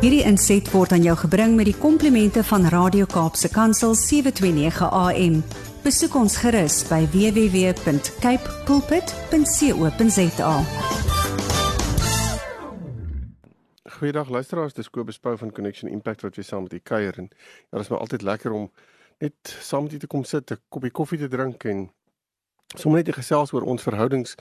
Hierdie inset word aan jou gebring met die komplimente van Radio Kaapse Kansel 729 AM. Besoek ons gerus by www.cape pulpit.co.za. Goeiedag luisteraars, dis Kobus Pau van Connection Impact wat weer saam met u kuier en ja, dit is my altyd lekker om net saam met u te kom sit, 'n koppie koffie te drink en sommer net te gesels oor ons verhoudings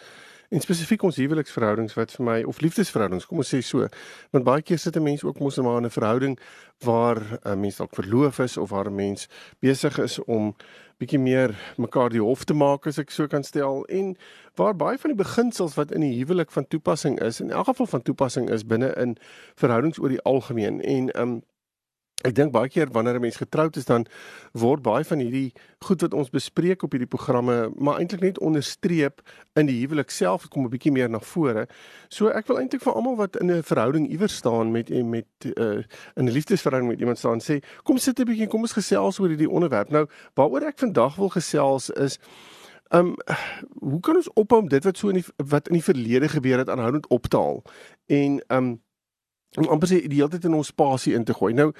en spesifiek ons huweliksverhoudings wat vir my of liefdesverhoudings, kom ons sê so, want baie keer sit 'n mens ook mos in 'n verhouding waar 'n uh, mens dalk verloof is of waar 'n mens besig is om bietjie meer mekaar die hof te maak as ek so kan stel. En waar baie van die beginsels wat in die huwelik van toepassing is, in elk geval van toepassing is binne in verhoudings oor die algemeen. En um Ek dink baie keer wanneer 'n mens getroud is dan word baie van hierdie goed wat ons bespreek op hierdie programme maar eintlik net onderstreep in die huwelik self kom 'n bietjie meer na vore. So ek wil eintlik vir almal wat in 'n verhouding iewers staan met met uh, in 'n liefdesverhouding met iemand staan sê kom sit 'n bietjie kom ons gesels oor hierdie onderwerp. Nou waaroor ek vandag wil gesels is Ehm um, hoe kan ons ophou om dit wat so in die wat in die verlede gebeur het aanhoudend op te haal en ehm um, om amper sê die hele tyd in ons spasie in te gooi. Nou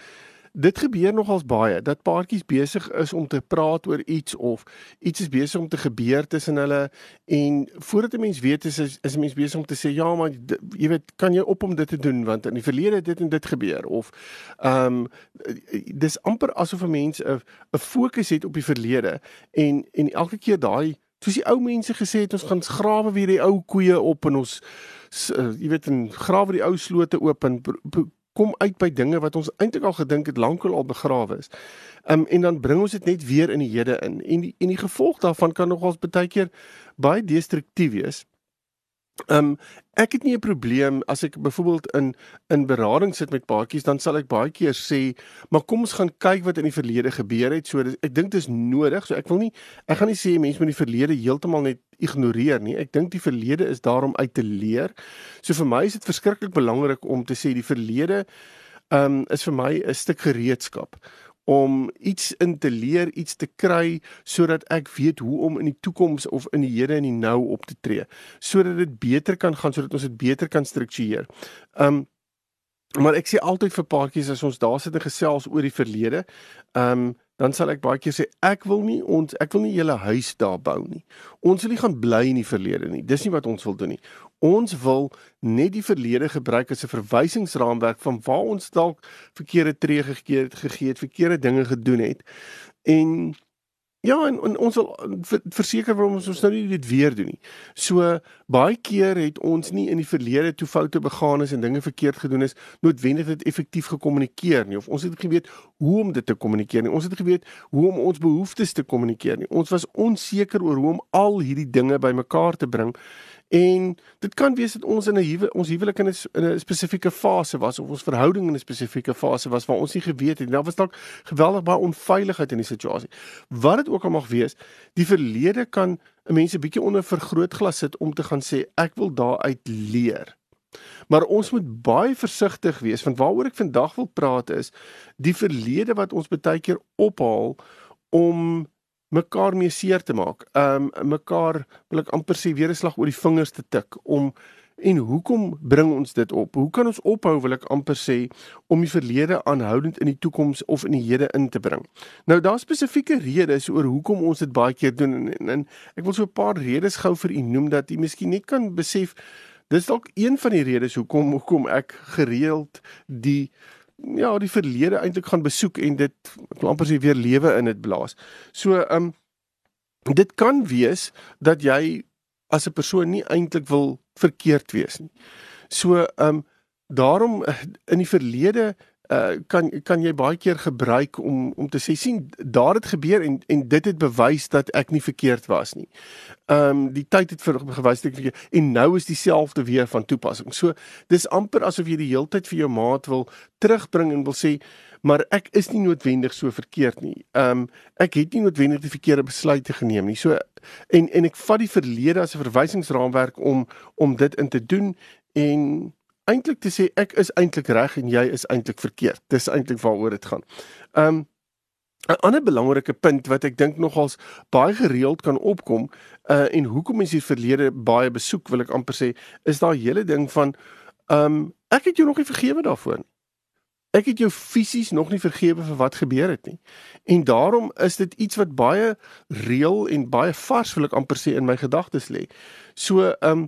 dit gebeur nogals baie dat paartjies besig is om te praat oor iets of iets is besig om te gebeur tussen hulle en voordat 'n mens weet is is 'n mens besig om te sê ja maar jy weet kan jy op om dit te doen want in die verlede het dit en dit gebeur of ehm um, dis amper asof 'n mens 'n 'n fokus het op die verlede en en elke keer daai soos die ou mense gesê het ons gaan grawe weer die ou koeie op en ons uh, jy weet en grawe die ou slote oop en kom uit by dinge wat ons eintlik al gedink het lankal al begrawe is. Um en dan bring ons dit net weer in die hede in. En die en die gevolg daarvan kan nogals baie keer baie destruktief wees. Um ek het nie 'n probleem as ek byvoorbeeld in in berading sit met paartjies dan sal ek baie keer sê, maar kom ons gaan kyk wat in die verlede gebeur het. So ek dink dit is nodig. So ek wil nie ek gaan nie sê mense moet die verlede heeltemal net ignoreer nie. Ek dink die verlede is daar om uit te leer. So vir my is dit verskriklik belangrik om te sê die verlede um is vir my 'n stuk gereedskap om iets in te leer, iets te kry sodat ek weet hoe om in die toekoms of in die hede en die nou op te tree, sodat dit beter kan gaan, sodat ons dit beter kan struktureer. Um maar ek sê altyd vir paartjies as ons daar sit en gesels oor die verlede, um dan sal ek baie keer sê ek wil nie ons ek wil nie julle huis daar bou nie. Ons wil nie gaan bly in die verlede nie. Dis nie wat ons wil doen nie. Ons wil net die verlede gebruik as 'n verwysingsraamwerk van waar ons dalk verkeerde tree gegee het, gegee het, verkeerde dinge gedoen het. En Ja en, en ons wil verseker waarom ons ons nou nie dit weer doen nie. So baie keer het ons nie in die verlede toe foute begaan is en dinge verkeerd gedoen is, noodwendig dit effektief gekommunikeer nie of ons het geweet hoe om dit te kommunikeer nie. Ons het geweet hoe om ons behoeftes te kommunikeer nie. Ons was onseker oor hoe om al hierdie dinge bymekaar te bring En dit kan wees dat ons in 'n huwelik ons huwelik in 'n spesifieke fase was of ons verhouding in 'n spesifieke fase was waar ons nie geweet het nie. Daar was dalk geweldig baie onveiligheid in die situasie. Wat dit ook al mag wees, die verlede kan 'n mens 'n bietjie onder vergrootglas sit om te gaan sê ek wil daaruit leer. Maar ons moet baie versigtig wees want waaroor ek vandag wil praat is die verlede wat ons baie keer ophaal om mekaar mee seer te maak. Ehm um, mekaar wil ek amper sê weer 'n slag oor die vingers te tik om en hoekom bring ons dit op? Hoe kan ons ophou wil ek amper sê om die verlede aanhoudend in die toekoms of in die hede in te bring? Nou daar's spesifieke redes oor hoekom ons dit baie keer doen en, en, en ek wil so 'n paar redes gou vir u noem dat u miskien net kan besef dis dalk een van die redes hoekom hoekom ek gereeld die ja, die verlede eintlik gaan besoek en dit wil amper sê weer lewe in dit blaas. So, ehm um, dit kan wees dat jy as 'n persoon nie eintlik wil verkeerd wees nie. So, ehm um, daarom eh, in die verlede uh, kan kan jy baie keer gebruik om om te sê sien daar het gebeur en en dit het bewys dat ek nie verkeerd was nie. Ehm um, die tyd het vir gewys dat ek en nou is dieselfde weer van toepassing. So dis amper asof jy die heeltyd vir jou maat wil terugbring en wil sê maar ek is nie noodwendig so verkeerd nie. Ehm um, ek het nie noodwendig die verkeerde besluite geneem nie. So en en ek vat die verlede as 'n verwysingsraamwerk om om dit in te doen en eintlik te sê ek is eintlik reg en jy is eintlik verkeerd. Dis eintlik waaroor dit gaan. Um 'n ander belangrike punt wat ek dink nogals baie gereeld kan opkom uh en hoekom mense die verlede baie besoek wil ek amper sê is daai hele ding van um ek het jou nog nie vergewe daarvoor nie. Ek het jou fisies nog nie vergewe vir wat gebeur het nie. En daarom is dit iets wat baie reël en baie vars wil ek amper sê in my gedagtes lê. So ehm um,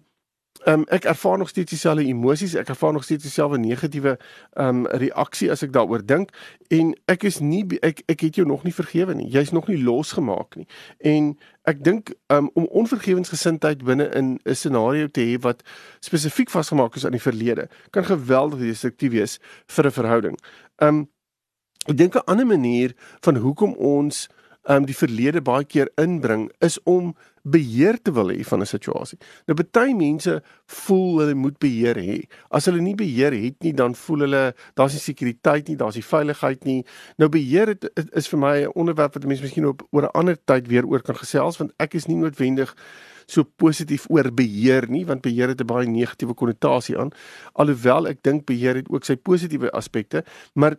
um, ek ervaar nog steeds dieselfde emosies, ek ervaar nog steeds dieselfde negatiewe ehm um, reaksie as ek daaroor dink en ek is nie ek ek het jou nog nie vergewe nie. Jy's nog nie losgemaak nie. En ek dink um, om onvergewensgesindheid binne in 'n scenario te hê wat spesifiek vasgemaak is aan die verlede, kan geweldig destruktief wees vir 'n verhouding. Ehm um, ek dink 'n ander manier van hoekom ons um, die verlede baie keer inbring is om beheer te wil hê van 'n situasie. Nou baie mense voel hulle moet beheer hê. As hulle nie beheer het nie, dan voel hulle daar's nie sekuriteit nie, daar's nie veiligheid nie. Nou beheer het, is vir my 'n onderwerp wat mense miskien op oor 'n ander tyd weer oor kan gesels want ek is nie noodwendig so positief oor beheer nie want beheer het 'n baie negatiewe konnotasie aan alhoewel ek dink beheer het ook sy positiewe aspekte maar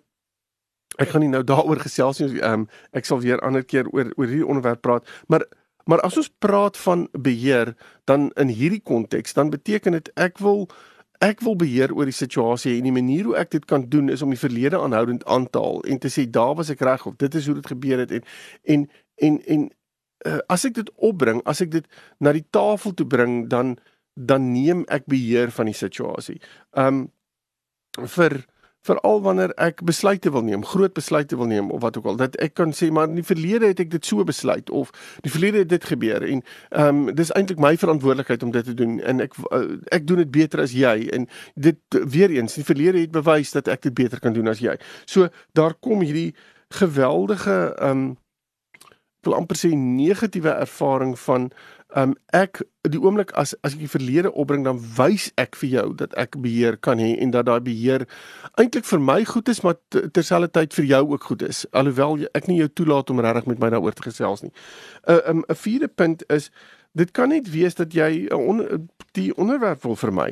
ek gaan nie nou daaroor gesels nie. Ehm um, ek sal weer ander keer oor oor hierdie onderwerp praat, maar maar as ons praat van beheer, dan in hierdie konteks, dan beteken dit ek wil ek wil beheer oor die situasie en die manier hoe ek dit kan doen is om die verlede aanhoudend aan te haal en te sê daar was ek reg of dit is hoe dit gebeur het en en en en uh, as ek dit opbring, as ek dit na die tafel toe bring, dan dan neem ek beheer van die situasie. Um vir veral wanneer ek besluite wil neem, groot besluite wil neem of wat ook al, dat ek kan sê maar in die verlede het ek dit so besluit of die verlede het dit gebeur en ehm um, dis eintlik my verantwoordelikheid om dit te doen en ek uh, ek doen dit beter as jy en dit weer eens die verlede het bewys dat ek dit beter kan doen as jy. So daar kom hierdie geweldige ehm um, wil amper sê negatiewe ervaring van um, ek die oomblik as as ek die verlede opbring dan wys ek vir jou dat ek beheer kan hê en dat daai beheer eintlik vir my goed is maar terselfdertyd vir jou ook goed is alhoewel ek nie jou toelaat om regtig met my daaroor te gesels nie. 'n uh, 'n um, vierde punt is dit kan net wees dat jy on, die onderwerp wil vir my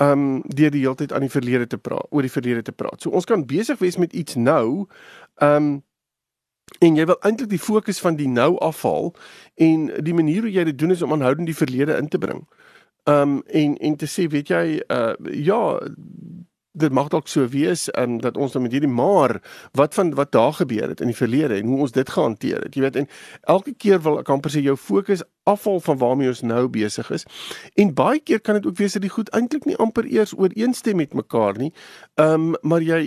um deur die hele tyd aan die verlede te praat oor die verlede te praat. So ons kan besig wees met iets nou um en jy wil eintlik die fokus van die nou afhaal en die manier hoe jy dit doen is om aanhoudend die verlede in te bring. Um en en te sê weet jy uh ja dit mag dalk so wees um, dat ons dan met hierdie maar wat van wat daar gebeur het in die verlede en hoe ons dit gehanteer het jy weet en elke keer wil ek amper sê jou fokus afval van waarmee ons nou besig is. En baie keer kan dit ook wees dat die goed eintlik nie amper eers ooreenstem met mekaar nie. Um, maar jy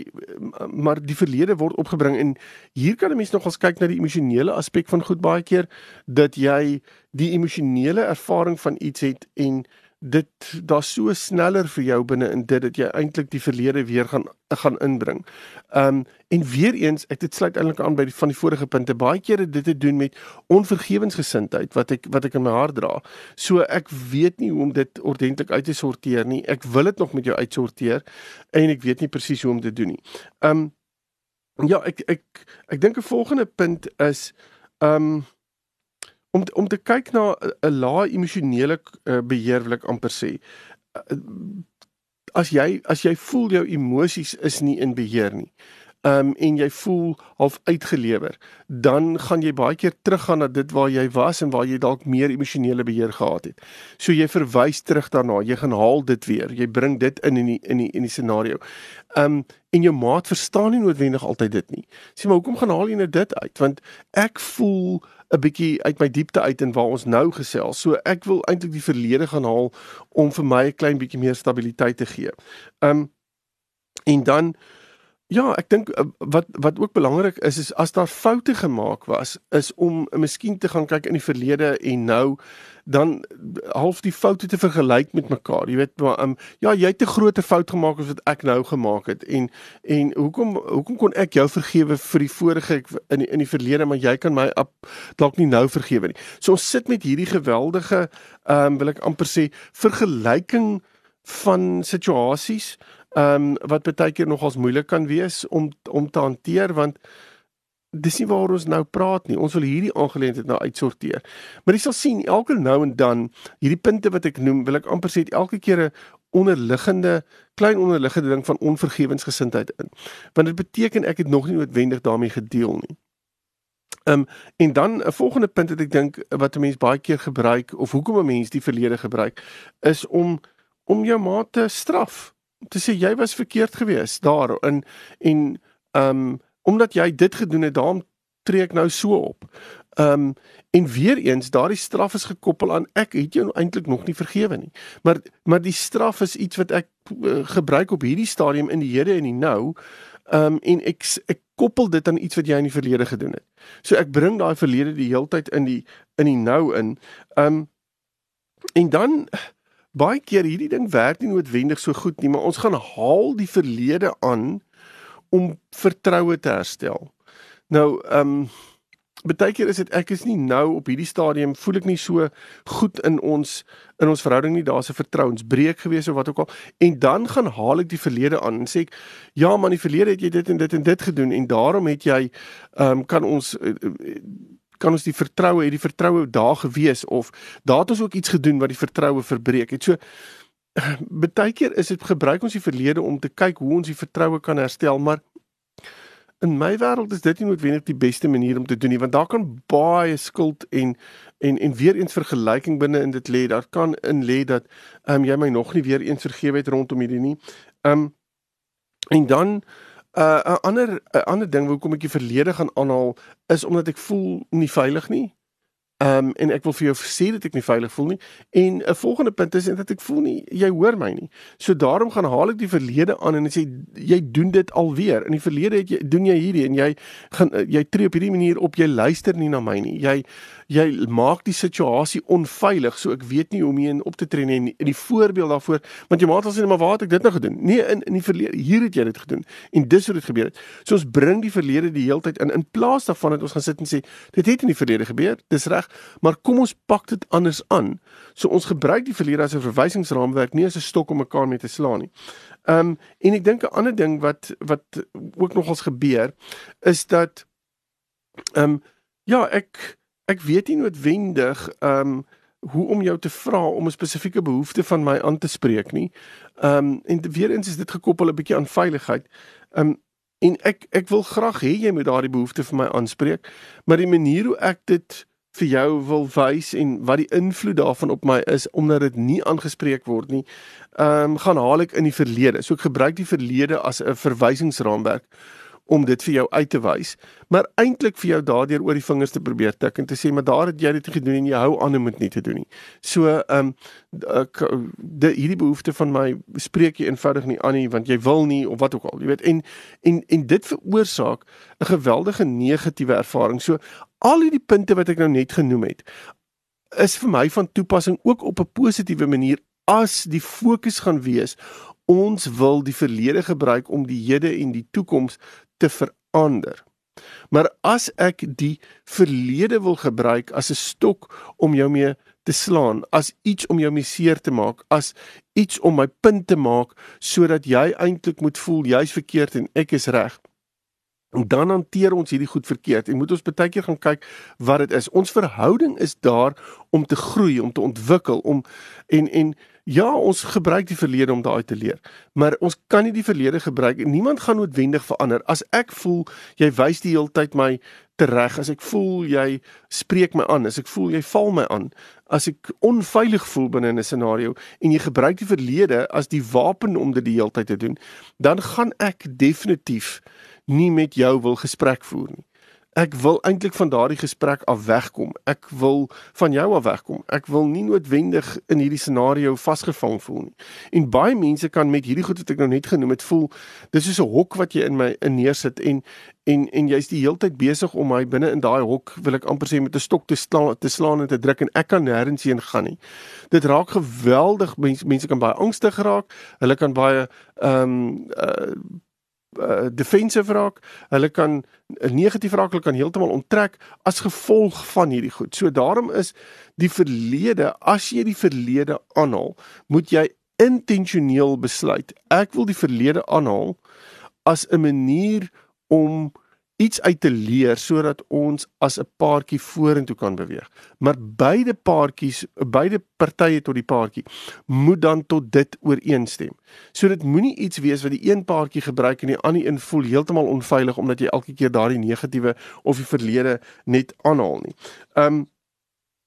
maar die verlede word opgebring en hier kan 'n mens nogals kyk na die emosionele aspek van goed baie keer dat jy die emosionele ervaring van iets het en dit daar so sneller vir jou binne in dit dat jy eintlik die verlede weer gaan gaan inbring. Um, en weer eens ek dit sluit eintlik aan by die van die vorige punte baie kere dit te doen met onvergewensgesindheid wat ek wat ek in my hart dra. So ek weet nie hoe om dit ordentlik uit te sorteer nie. Ek wil dit nog met jou uitsorteer en ek weet nie presies hoe om dit doen nie. Um, ja, ek ek ek dink 'n volgende punt is um, om om te kyk na 'n lae emosionele uh, beheer wil ek amper sê. Uh, as jy as jy voel jou emosies is nie in beheer nie. Um en jy voel half uitgelewer, dan gaan jy baie keer teruggaan na dit waar jy was en waar jy dalk meer emosionele beheer gehad het. So jy verwys terug daarna, jy gaan haal dit weer. Jy bring dit in in die in die in die scenario. Um en jou maat verstaan nie noodwendig altyd dit nie. Sê maar hoekom gaan haal jy nou dit uit? Want ek voel 'n bietjie uit my diepte uit en waar ons nou gesels. So ek wil eintlik die verlede gaan haal om vir my 'n klein bietjie meer stabiliteit te gee. Um en dan Ja, ek dink eh, wat wat ook belangrik is is as daar foute gemaak was, is om miskien te gaan kyk in die verlede en nou dan half die foute te vergelyk met mekaar. Jy weet, maar um, ja, jy het 'n groter fout gemaak as wat ek nou gemaak het en en hoekom hoekom kon ek jou vergewe vir die vorige in die, in die verlede, maar jy kan my dalk nie nou vergewe nie. So ons sit met hierdie geweldige ehm um, wil ek amper sê vergelyking van situasies ehm um, wat baie keer nogals moeilik kan wees om om te hanteer want dis nie waar ons nou praat nie. Ons wil hierdie aangeleentheid nou uitsorteer. Maar jy sal sien elke nou en dan hierdie punte wat ek noem, wil ek amper sê elke keer 'n onderliggende klein onderliggende ding van onvergewensgesindheid in. Want dit beteken ek het nog nie noodwendig daarmee gedeel nie. Ehm um, en dan 'n volgende punt wat ek dink wat 'n mens baie keer gebruik of hoekom 'n mens die verlede gebruik is om om jou maat te straf te sê jy was verkeerd geweest daar in en Ehm um, omdat jy dit gedoen het, daarom tree ek nou so op. Ehm um, en weer eens daardie straf is gekoppel aan ek het jou eintlik nog nie vergewe nie. Maar maar die straf is iets wat ek uh, gebruik op hierdie stadium in die hede en die nou. Ehm um, en ek ek koppel dit aan iets wat jy in die verlede gedoen het. So ek bring daai verlede die heeltyd in die in die nou in. Ehm um, en dan baie keer hierdie ding werk nie noodwendig so goed nie, maar ons gaan haal die verlede aan om vertroue te herstel. Nou, ehm um, baie keer is dit ek is nie nou op hierdie stadium voel ek nie so goed in ons in ons verhouding nie daar's 'n vertrouensbreuk gewees of wat ook al en dan gaan haal ek die verlede aan en sê ek ja man die verlede het jy dit en dit en dit gedoen en daarom het jy ehm um, kan ons uh, kan ons die vertroue het die vertroue daar gewees of daar het ons ook iets gedoen wat die vertroue verbreek het so baie keer is dit gebruik ons die verlede om te kyk hoe ons die vertroue kan herstel maar in my wêreld is dit nie noodwendig die beste manier om te doen nie want daar kan baie skuld en en en weer eens vergelyking binne in dit lê daar kan in lê dat ehm um, jy my nog nie weer eens vergewe het rondom hierdie nie. Ehm um, en dan 'n uh, ander 'n ander ding hoekom ek die verlede gaan aanhaal is omdat ek voel nie veilig nie. Ehm um, en ek wil vir jou sê dat ek nie veilig voel nie. En 'n volgende punt is dat ek voel nie jy hoor my nie. So daarom gaan haal ek die verlede aan en sê jy doen dit alweer. In die verlede het jy doen jy hierdie en jy gaan jy tree op hierdie manier op jy luister nie na my nie. Jy jy maak die situasie onveilig so ek weet nie hoe om hier op te tree nie in die voorbeeld daarvoor want jy maak al sê maar waar het ek dit nou gedoen nee in in die verlede hier het jy dit gedoen en dis hoe dit gebeur het so ons bring die verlede die heeltyd in in plaas daarvan dat ons gaan sit en sê dit het in die verlede gebeur dis reg maar kom ons pak dit anders aan so ons gebruik die verlede as 'n verwysingsraamwerk nie as 'n stok om mekaar mee te slaan nie ehm um, en ek dink 'n ander ding wat wat ook nogals gebeur is dat ehm um, ja ek ek weet nie noodwendig ehm um, hoe om jou te vra om 'n spesifieke behoefte van my aan te spreek nie. Ehm um, en weer eens is dit gekoppel 'n bietjie aan veiligheid. Ehm um, en ek ek wil graag hê jy moet daardie behoefte vir my aanspreek, maar die manier hoe ek dit vir jou wil wys en wat die invloed daarvan op my is omdat dit nie aangespreek word nie, ehm um, gaan haal ek in die verlede. So ek gebruik die verlede as 'n verwysingsraamwerk om dit vir jou uit te wys, maar eintlik vir jou daardeur oor die vingers te probeer tik en te sê maar daar het jy dit gedoen en jy hou aan om dit nie te doen nie. So ehm um, ek die hierdie behoefte van my spreek jy eenvoudig nie aan nie want jy wil nie of wat ook al, jy weet en en en dit veroorsaak 'n geweldige negatiewe ervaring. So al hierdie punte wat ek nou net genoem het is vir my van toepassing ook op 'n positiewe manier as die fokus gaan wees ons wil die verlede gebruik om die hede en die toekoms te verander. Maar as ek die verlede wil gebruik as 'n stok om jou mee te slaan, as iets om jou mee seer te maak, as iets om my punt te maak sodat jy eintlik moet voel jy's verkeerd en ek is reg. En dan hanteer ons hierdie goed verkeerd en moet ons baie keer gaan kyk wat dit is. Ons verhouding is daar om te groei, om te ontwikkel, om en en Ja, ons gebruik die verlede om daai te leer, maar ons kan nie die verlede gebruik. Niemand gaan noodwendig verander. As ek voel jy wys die hele tyd my tereg, as ek voel jy spreek my aan, as ek voel jy val my aan, as ek onveilig voel binne 'n scenario en jy gebruik die verlede as die wapen om dit die hele tyd te doen, dan gaan ek definitief nie met jou wil gesprek voer nie. Ek wil eintlik van daardie gesprek af wegkom. Ek wil van jou af wegkom. Ek wil nie noodwendig in hierdie scenario vasgevang voel nie. En baie mense kan met hierdie goed wat ek nou net genoem het voel, dis soos 'n hok wat jy in my in neersit en en en jy's die hele tyd besig om my binne in daai hok, wil ek amper sê met 'n stok te slaan, te slaan en te druk en ek kan nêrens heen gaan nie. Dit raak geweldig mense mense kan baie angstig raak. Hulle kan baie ehm um, uh uh, defensive raak. Hulle kan 'n negatief raak, hulle kan heeltemal onttrek as gevolg van hierdie goed. So daarom is die verlede, as jy die verlede aanhaal, moet jy intentioneel besluit. Ek wil die verlede aanhaal as 'n manier om iets uit te leer sodat ons as 'n paartjie vorentoe kan beweeg. Maar beide paartjies, beide partye tot die paartjie moet dan tot dit ooreenstem. So dit moenie iets wees wat die een paartjie gebruik en die ander een voel heeltemal onveilig omdat jy elke keer daardie negatiewe of die verlede net aanhaal nie. Um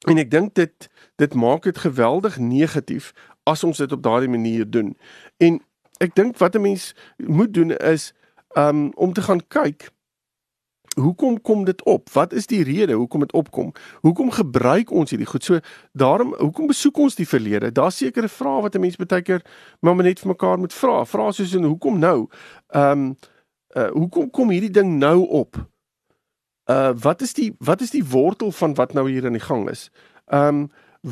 en ek dink dit dit maak dit geweldig negatief as ons dit op daardie manier doen. En ek dink wat 'n mens moet doen is um om te gaan kyk hoekom kom dit op? Wat is die rede hoekom dit opkom? Hoekom gebruik ons hierdie goed? So daarom hoekom besoek ons die verlede? Daar's sekere vrae wat 'n mens baie keer maar net vir mekaar moet vra. Vra soos en hoekom nou? Ehm um, uh hoekom kom hierdie ding nou op? Uh wat is die wat is die wortel van wat nou hier aan die gang is? Ehm um,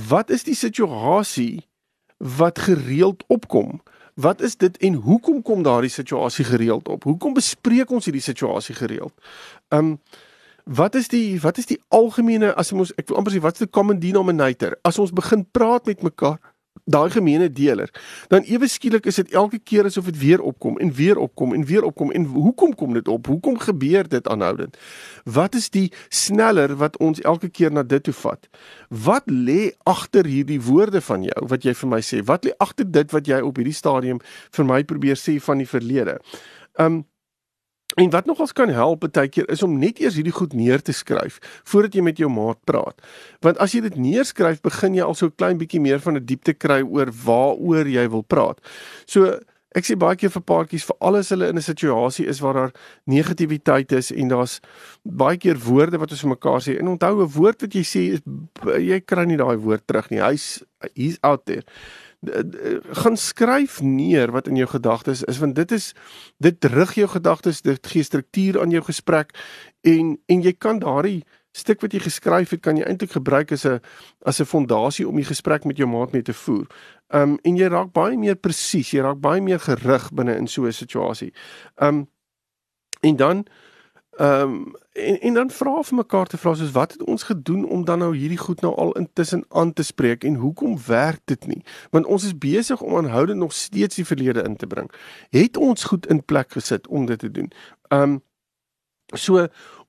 wat is die situasie wat gereeld opkom? Wat is dit en hoekom kom daardie situasie gereeld op? Hoekom bespreek ons hierdie situasie gereeld? Um wat is die wat is die algemene as ons ek wil amper sê wat is die common denominator? As ons begin praat met mekaar daai gemeene deler, dan ewe skielik is dit elke keer asof dit weer opkom en weer opkom en weer opkom en hoekom kom dit op? Hoekom gebeur dit aanhoudend? Wat is die sneller wat ons elke keer na dit toe vat? Wat lê agter hierdie woorde van jou wat jy vir my sê? Wat lê agter dit wat jy op hierdie stadium vir my probeer sê van die verlede? Um En wat nogals kan help baie keer is om net eers hierdie goed neer te skryf voordat jy met jou maat praat. Want as jy dit neerskryf, begin jy al so klein bietjie meer van 'n diepte kry oor waaroor jy wil praat. So ek sê baie keer vir paartjies vir alles hulle in 'n situasie is waar daar negativiteit is en daar's baie keer woorde wat ons vir mekaar sê. En onthou 'n woord wat jy sê is jy kry nie daai woord terug nie. Hy's he's out there gaan skryf neer wat in jou gedagtes is want dit is dit rig jou gedagtes dit gee struktuur aan jou gesprek en en jy kan daardie stuk wat jy geskryf het kan jy eintlik gebruik as 'n as 'n fondasie om die gesprek met jou maat mee te voer. Um en jy raak baie meer presies, jy raak baie meer gerig binne in so 'n situasie. Um en dan Ehm um, en en dan vra vir mekaar te vra soos wat het ons gedoen om dan nou hierdie goed nou al intussen aan te spreek en hoekom werk dit nie? Want ons is besig om aanhoudend nog steeds die verlede in te bring. Het ons goed in plek gesit om dit te doen? Ehm um, so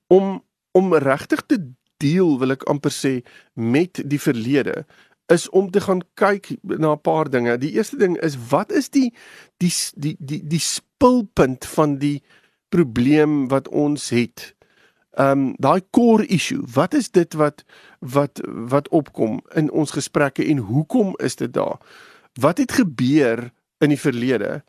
om om regtig te deel wil ek amper sê met die verlede is om te gaan kyk na 'n paar dinge. Die eerste ding is wat is die die die die die spulpunt van die probleem wat ons het. Um daai core issue, wat is dit wat wat wat opkom in ons gesprekke en hoekom is dit daar? Wat het gebeur in die verlede?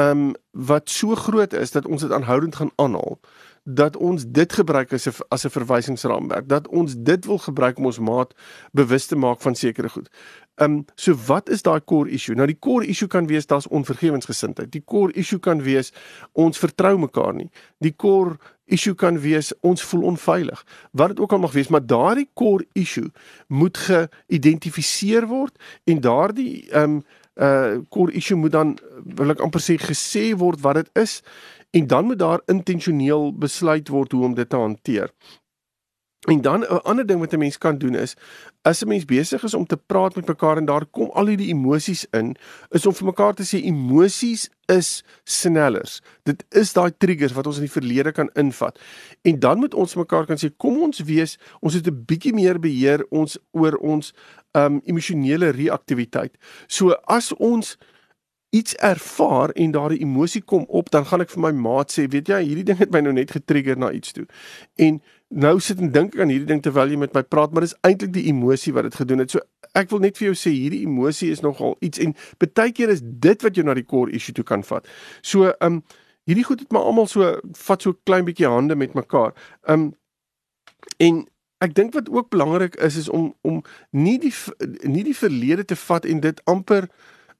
Um wat so groot is dat ons dit aanhoudend gaan aanhaal dat ons dit gebruik as 'n as 'n verwysingsraamwerk dat ons dit wil gebruik om ons maat bewus te maak van sekere goed. Ehm um, so wat is daai core issue? Nou die core issue kan wees daar's onvergewensgesindheid. Die core issue kan wees ons vertrou mekaar nie. Die core issue kan wees ons voel onveilig. Wat dit ook al mag wees, maar daardie core issue moet geïdentifiseer word en daardie ehm um, uh core issue moet dan wil ek amper sê gesê word wat dit is en dan moet daar intentioneel besluit word hoe om dit te hanteer. En dan 'n ander ding wat 'n mens kan doen is as 'n mens besig is om te praat met mekaar en daar kom al hierdie emosies in, is om vir mekaar te sê emosies is snellers. Dit is daai triggers wat ons in die verlede kan invat. En dan moet ons mekaar kan sê kom ons wees, ons het 'n bietjie meer beheer ons oor ons um emosionele reaktiwiteit. So as ons iets ervaar en daardie emosie kom op, dan gaan ek vir my maat sê, weet jy, hierdie ding het my nou net getrigger na iets toe. En nou sit en dink aan hierdie ding terwyl jy met my praat, maar dis eintlik die emosie wat dit gedoen het. So ek wil net vir jou sê hierdie emosie is nogal iets en baie keer is dit wat jou na die core issue toe kan vat. So um hierdie goed het maar almal so vat so klein bietjie hande met mekaar. Um en ek dink wat ook belangrik is is om om nie die nie die verlede te vat en dit amper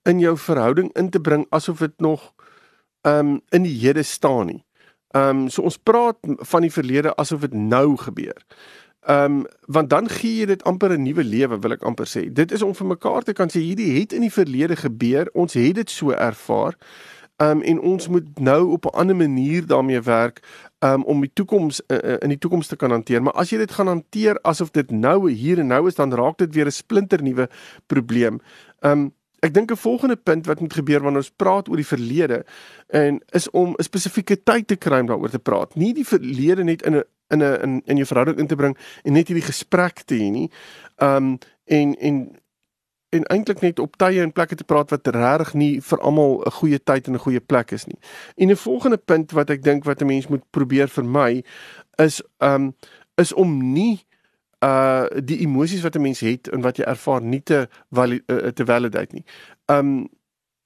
in jou verhouding in te bring asof dit nog um in die hede staan nie. Um so ons praat van die verlede asof dit nou gebeur. Um want dan gee jy dit amper 'n nuwe lewe wil ek amper sê. Dit is om vir mekaar te kan sê hierdie het in die verlede gebeur. Ons het dit so ervaar. Um en ons moet nou op 'n ander manier daarmee werk um om die toekoms uh, in die toekoms te kan hanteer. Maar as jy dit gaan hanteer asof dit nou hier en nou is, dan raak dit weer 'n splinter nuwe probleem. Um ek dink 'n volgende punt wat moet gebeur wanneer ons praat oor die verlede en is om 'n spesifieke tyd te kry om daaroor te praat. Nie die verlede net in 'n in 'n in, in jou verhouding in te bring en net hierdie gesprek te hê nie. Um en en en eintlik net op tye en plekke te praat wat regtig nie vir almal 'n goeie tyd en 'n goeie plek is nie. En 'n volgende punt wat ek dink wat 'n mens moet probeer vermy is um is om nie uh die emosies wat 'n mens het en wat jy ervaar nie te uh, te validate nie. Um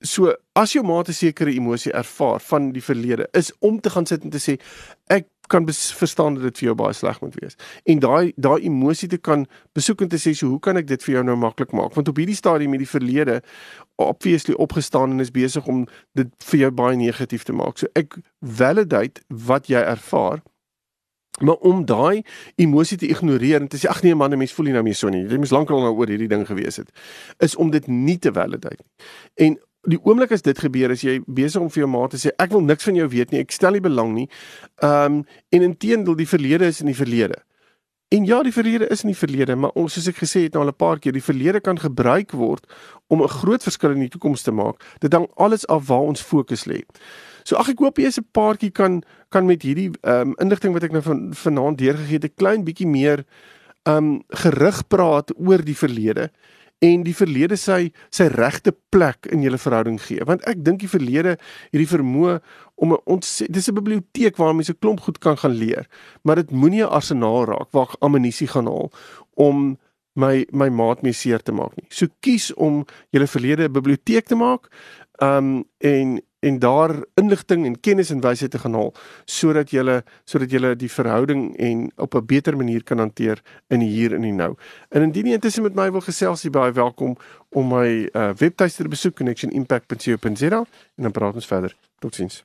So as jou maat 'n sekere emosie ervaar van die verlede, is om te gaan sit en te sê ek kan verstaan dat dit vir jou baie sleg moet wees. En daai daai emosie te kan besoek en te sê so hoe kan ek dit vir jou nou maklik maak? Want op hierdie stadium met die verlede obviously opgestaan en is besig om dit vir jou baie negatief te maak. So ek validate wat jy ervaar. Maar om daai emosie te ignoreer en te sê ag nee man, 'n mens voel nie nou meer so nie. Jy moes lankal nou oor hierdie ding gewees het. Is om dit nie te validate nie. En die oomblik as dit gebeur is jy besig om vir jou ma te sê ek wil niks van jou weet nie, ek stel nie belang nie. Ehm um, en intedeel die verlede is in die verlede. En ja, die verlede is in die verlede, maar ons soos ek gesê het nou al 'n paar keer, die verlede kan gebruik word om 'n groot verskil in die toekoms te maak. Dit hang alles af waar ons fokus lê. So ag ek hoop jy is 'n paartjie kan kan met hierdie ehm um, inligting wat ek nou van vanaand deurgegee het, 'n klein bietjie meer ehm um, gerig praat oor die verlede en die verlede sy sy regte plek in julle verhouding gee. Want ek dink die verlede hierdie vermoë om 'n ons dis 'n biblioteek waar mense 'n klomp goed kan gaan leer, maar dit moenie 'n arsenaal raak waar ek ammunisie gaan haal om my my maat mee seer te maak nie. So kies om julle verlede 'n biblioteek te maak, um en en daar inligting en kennis en wysheid te gaan haal sodat jy sodat jy die verhouding en op 'n beter manier kan hanteer in die hier en die nou. En indien jy intussen met my wil gesels, jy baie welkom om my uh, webtuiste te besoek connectionimpact.co.za en dan praat ons verder. Totsiens.